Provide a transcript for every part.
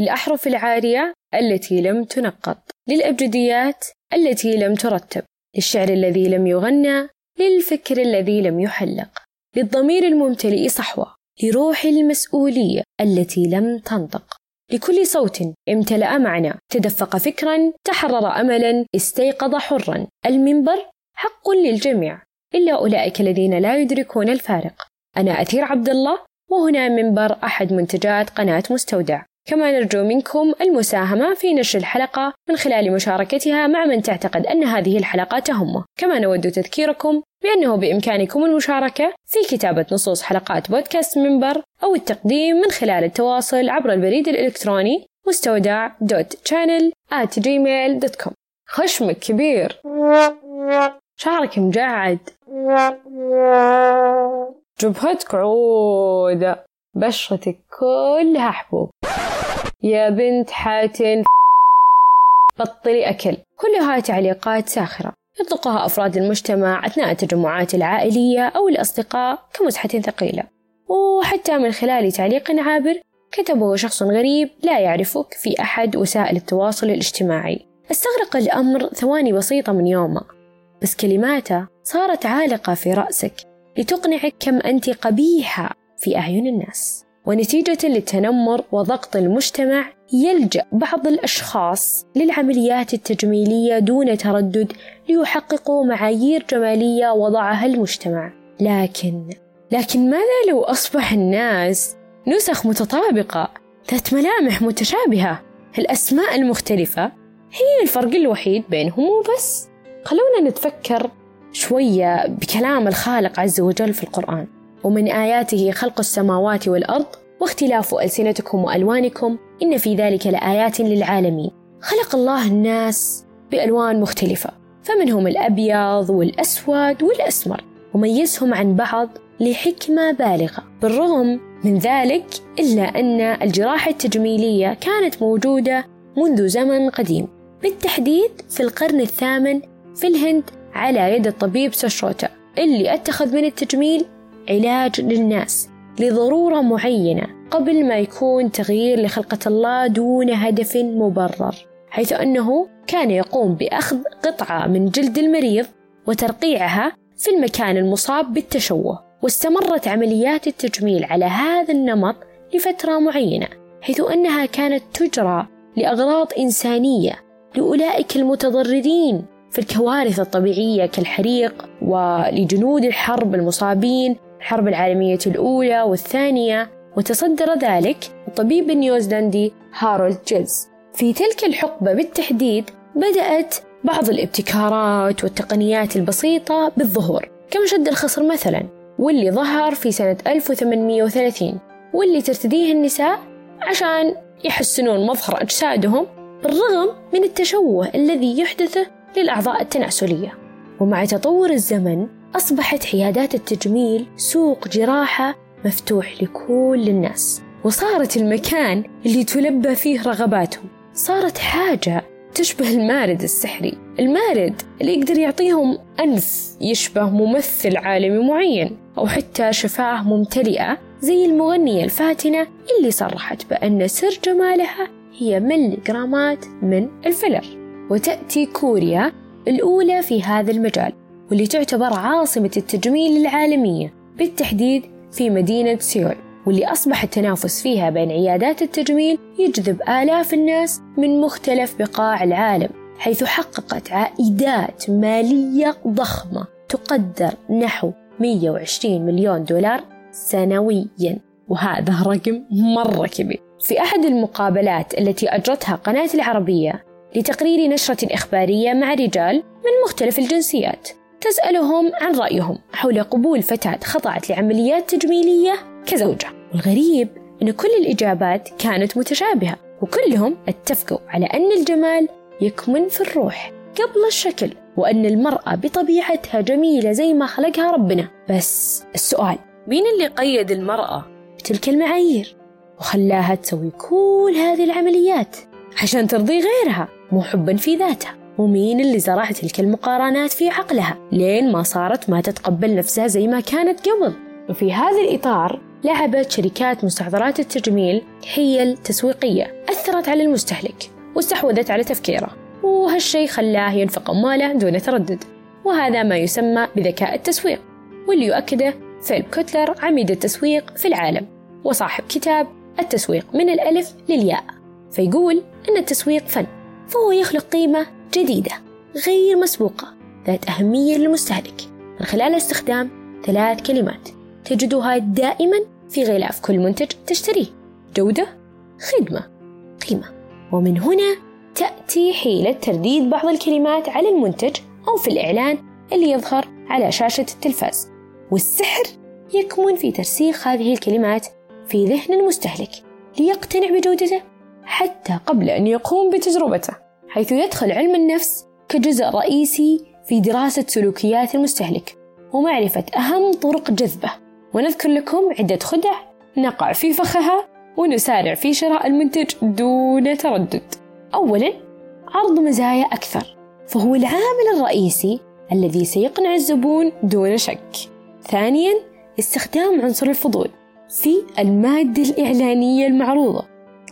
للأحرف العارية التي لم تنقط للأبجديات التي لم ترتب للشعر الذي لم يغنى للفكر الذي لم يحلق للضمير الممتلئ صحوة لروح المسؤولية التي لم تنطق. لكل صوت امتلأ معنى تدفق فكرا تحرر أملا استيقظ حرا. المنبر حق للجميع إلا أولئك الذين لا يدركون الفارق. أنا أثير عبد الله وهنا منبر أحد منتجات قناة مستودع. كما نرجو منكم المساهمة في نشر الحلقة من خلال مشاركتها مع من تعتقد أن هذه الحلقة تهمه كما نود تذكيركم بأنه بإمكانكم المشاركة في كتابة نصوص حلقات بودكاست منبر أو التقديم من خلال التواصل عبر البريد الإلكتروني مستودع دوت channel at gmail.com خشمك كبير. شعرك مجعد. جبهتك عودة بشرتك كلها حبوب. يا بنت حاتن بطلي أكل. كلها تعليقات ساخرة. يطلقها أفراد المجتمع أثناء التجمعات العائلية أو الأصدقاء كمزحة ثقيلة. وحتى من خلال تعليق عابر كتبه شخص غريب لا يعرفك في أحد وسائل التواصل الاجتماعي. استغرق الأمر ثواني بسيطة من يومه. بس كلماته صارت عالقة في رأسك لتقنعك كم أنت قبيحة في أعين الناس. ونتيجة للتنمر وضغط المجتمع يلجأ بعض الأشخاص للعمليات التجميلية دون تردد ليحققوا معايير جمالية وضعها المجتمع. لكن لكن ماذا لو أصبح الناس نسخ متطابقة ذات ملامح متشابهة؟ الأسماء المختلفة هي الفرق الوحيد بينهم وبس. خلونا نتفكر شوية بكلام الخالق عز وجل في القرآن. ومن آياته خلق السماوات والأرض واختلاف ألسنتكم وألوانكم إن في ذلك لآيات للعالمين. خلق الله الناس بألوان مختلفة فمنهم الأبيض والأسود والأسمر وميزهم عن بعض لحكمة بالغة. بالرغم من ذلك إلا أن الجراحة التجميلية كانت موجودة منذ زمن قديم. بالتحديد في القرن الثامن في الهند على يد الطبيب سشروتا اللي أتخذ من التجميل علاج للناس لضرورة معينة قبل ما يكون تغيير لخلقة الله دون هدف مبرر حيث أنه كان يقوم بأخذ قطعة من جلد المريض وترقيعها في المكان المصاب بالتشوه واستمرت عمليات التجميل على هذا النمط لفترة معينة حيث أنها كانت تجرى لأغراض إنسانية لأولئك المتضررين في الكوارث الطبيعية كالحريق ولجنود الحرب المصابين الحرب العالمية الأولى والثانية وتصدر ذلك الطبيب النيوزيلندي هارولد جيلز في تلك الحقبة بالتحديد بدأت بعض الابتكارات والتقنيات البسيطة بالظهور. كمشد الخصر مثلا؟ واللي ظهر في سنة 1830 واللي ترتديه النساء عشان يحسنون مظهر أجسادهم بالرغم من التشوه الذي يحدثه للأعضاء التناسلية. ومع تطور الزمن أصبحت عيادات التجميل سوق جراحة مفتوح لكل الناس. وصارت المكان اللي تلبى فيه رغباتهم صارت حاجة تشبه المارد السحري. المارد اللي يقدر يعطيهم أنف يشبه ممثل عالمي معين أو حتى شفاة ممتلئة زي المغنية الفاتنة اللي صرحت بأن سر جمالها هي ملي جرامات من الفيلر. وتأتي كوريا الأولى في هذا المجال. واللي تعتبر عاصمة التجميل العالمية بالتحديد في مدينة سيول واللي أصبح التنافس فيها بين عيادات التجميل يجذب آلاف الناس من مختلف بقاع العالم حيث حققت عائدات مالية ضخمة تقدر نحو 120 مليون دولار سنويا وهذا رقم مرة كبير. في أحد المقابلات التي أجرتها قناة العربية لتقرير نشرة إخبارية مع رجال من مختلف الجنسيات تسألهم عن رأيهم حول قبول فتاة خضعت لعمليات تجميلية كزوجة. والغريب أن كل الإجابات كانت متشابهة وكلهم اتفقوا على أن الجمال يكمن في الروح قبل الشكل وأن المرأة بطبيعتها جميلة زي ما خلقها ربنا. بس السؤال مين اللي قيد المرأة بتلك المعايير؟ وخلاها تسوي كل هذه العمليات عشان ترضي غيرها مو حبا في ذاتها. ومين اللي زرع تلك المقارنات في عقلها لين ما صارت ما تتقبل نفسها زي ما كانت قبل. وفي هذا الإطار لعبت شركات مستحضرات التجميل حيل تسويقية أثرت على المستهلك واستحوذت على تفكيره وهالشيء خلاه ينفق أمواله دون تردد. وهذا ما يسمى بذكاء التسويق واللي يؤكده فيلب كوتلر عميد التسويق في العالم وصاحب كتاب التسويق من الألف للياء فيقول أن التسويق فن فهو يخلق قيمة جديدة غير مسبوقة ذات أهمية للمستهلك. من خلال استخدام ثلاث كلمات تجدها دائما في غلاف كل منتج تشتريه. جودة خدمة قيمة. ومن هنا تأتي حيلة ترديد بعض الكلمات على المنتج أو في الإعلان اللي يظهر على شاشة التلفاز. والسحر يكمن في ترسيخ هذه الكلمات في ذهن المستهلك ليقتنع بجودته حتى قبل أن يقوم بتجربته. حيث يدخل علم النفس كجزء رئيسي في دراسة سلوكيات المستهلك ومعرفة أهم طرق جذبه. ونذكر لكم عدة خدع نقع في فخها ونسارع في شراء المنتج دون تردد. أولا عرض مزايا أكثر فهو العامل الرئيسي الذي سيقنع الزبون دون شك. ثانيا استخدام عنصر الفضول في المادة الإعلانية المعروضة.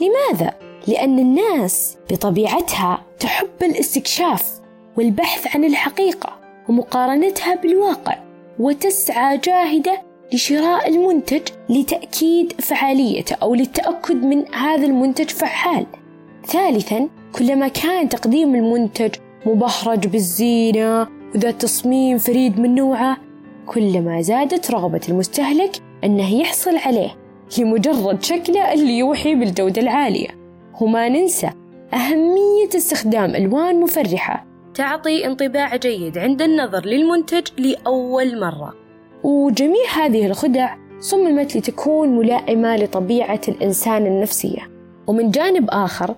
لماذا؟ لأن الناس بطبيعتها تحب الاستكشاف والبحث عن الحقيقة ومقارنتها بالواقع وتسعى جاهدة لشراء المنتج لتأكيد فعاليته أو للتأكد من هذا المنتج فعال. ثالثا كلما كان تقديم المنتج مبهرج بالزينة وذات تصميم فريد من نوعه كلما زادت رغبة المستهلك أنه يحصل عليه لمجرد شكله اللي يوحي بالجودة العالية وما ننسى أهمية استخدام ألوان مفرحة. تعطي انطباع جيد عند النظر للمنتج لأول مرة. وجميع هذه الخدع صممت لتكون ملائمة لطبيعة الإنسان النفسية. ومن جانب آخر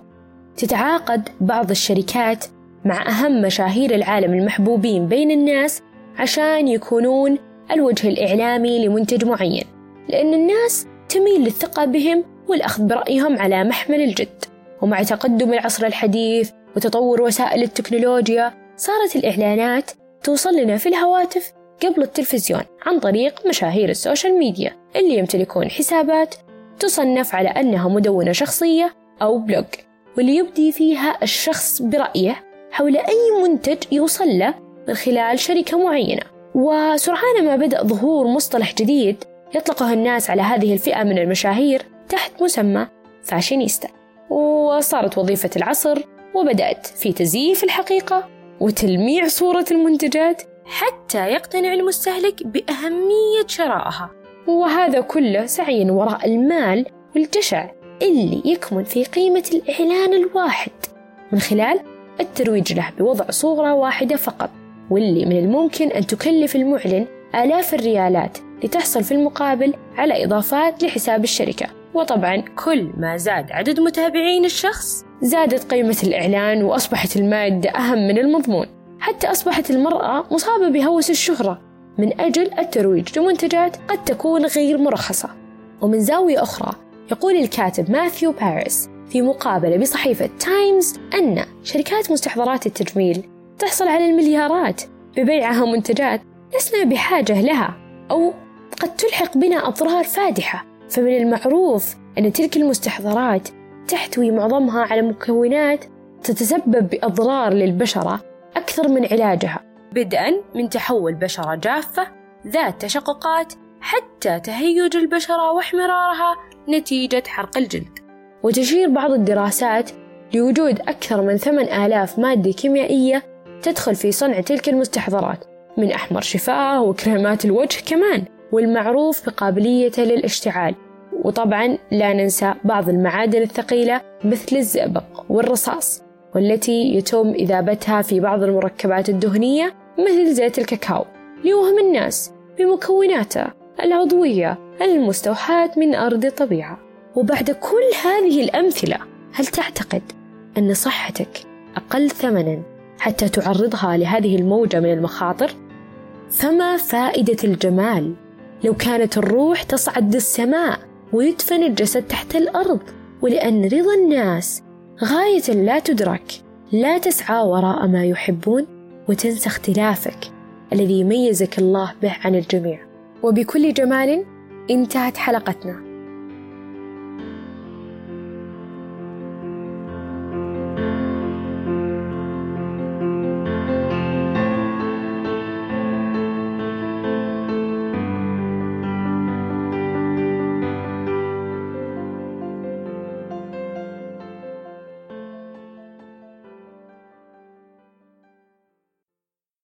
تتعاقد بعض الشركات مع أهم مشاهير العالم المحبوبين بين الناس عشان يكونون الوجه الإعلامي لمنتج معين لأن الناس تميل للثقة بهم والأخذ برأيهم على محمل الجد. ومع تقدم العصر الحديث وتطور وسائل التكنولوجيا صارت الإعلانات توصل لنا في الهواتف قبل التلفزيون عن طريق مشاهير ال social media اللي يمتلكون حسابات تصنف على أنها مدونة شخصية أو blog واللي يبدي فيها الشخص برأيه حول أي منتج يوصل له من خلال شركة معينة. وسرعان ما بدأ ظهور مصطلح جديد يطلقه الناس على هذه الفئة من المشاهير تحت مسمى فاشينيستا. وصارت وظيفة العصر وبدأت في تزييف الحقيقة وتلميع صورة المنتجات حتى يقتنع المستهلك بأهمية شرائها. وهذا كله سعيا وراء المال والجشع اللي يكمن في قيمة الإعلان الواحد من خلال الترويج له بوضع صورة واحدة فقط واللي من الممكن أن تكلف المعلن آلاف الريالات لتحصل في المقابل على إضافات لحساب الشركة. وطبعا كل ما زاد عدد متابعين الشخص زادت قيمة الإعلان وأصبحت المادة أهم من المضمون. حتى أصبحت المرأة مصابة بهوس الشهرة. من أجل الترويج لمنتجات قد تكون غير مرخصة. ومن زاوية أخرى يقول الكاتب ماثيو باريس في مقابلة بصحيفة تايمز أن شركات مستحضرات التجميل تحصل على المليارات ببيعها منتجات لسنا بحاجة لها أو قد تلحق بنا أضرار فادحة. فمن المعروف أن تلك المستحضرات تحتوي معظمها على مكونات تتسبب بأضرار للبشرة أكثر من علاجها. بدءا من تحول بشرة جافة ذات تشققات حتى تهيج البشرة واحمرارها نتيجة حرق الجلد. وتشير بعض الدراسات لوجود أكثر من ثمان آلاف مادة كيميائية تدخل في صنع تلك المستحضرات من أحمر شفاه وكريمات الوجه كمان. والمعروف بقابليته للاشتعال. وطبعا لا ننسى بعض المعادن الثقيلة مثل الزئبق والرصاص والتي يتم إذابتها في بعض المركبات الدهنية مثل زيت الكاكاو. ليوهم الناس بمكوناته العضوية المستوحاة من أرض الطبيعة وبعد كل هذه الأمثلة هل تعتقد أن صحتك أقل ثمنا حتى تعرضها لهذه الموجة من المخاطر؟ فما فائدة الجمال لو كانت الروح تصعد للسماء ويدفن الجسد تحت الأرض ولأن رضا الناس غاية لا تدرك لا تسعى وراء ما يحبون وتنسى اختلافك الذي يميزك الله به عن الجميع. وبكل جمال انتهت حلقتنا.